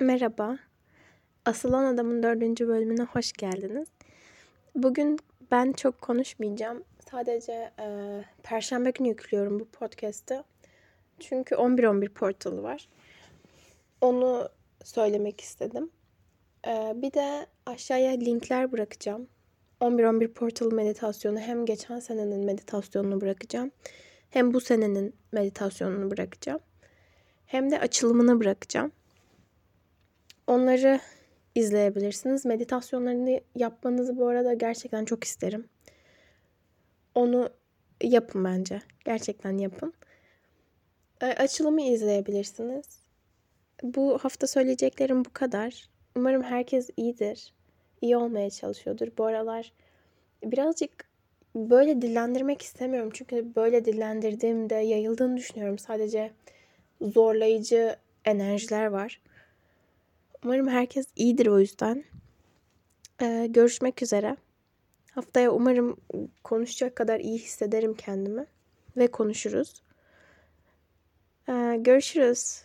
Merhaba. Asılan Adam'ın dördüncü bölümüne hoş geldiniz. Bugün ben çok konuşmayacağım. Sadece e, Perşembe günü yüklüyorum bu podcast'ı. Çünkü 11-11 portalı var. Onu söylemek istedim. E, bir de aşağıya linkler bırakacağım. 11-11 portalı meditasyonu hem geçen senenin meditasyonunu bırakacağım. Hem bu senenin meditasyonunu bırakacağım. Hem de açılımını bırakacağım. Onları izleyebilirsiniz. Meditasyonlarını yapmanızı bu arada gerçekten çok isterim. Onu yapın bence. Gerçekten yapın. E, açılımı izleyebilirsiniz. Bu hafta söyleyeceklerim bu kadar. Umarım herkes iyidir. İyi olmaya çalışıyordur. Bu aralar birazcık böyle dillendirmek istemiyorum. Çünkü böyle dillendirdiğimde yayıldığını düşünüyorum. Sadece zorlayıcı enerjiler var. Umarım herkes iyidir o yüzden. Ee, görüşmek üzere. Haftaya umarım konuşacak kadar iyi hissederim kendimi. Ve konuşuruz. Ee, görüşürüz.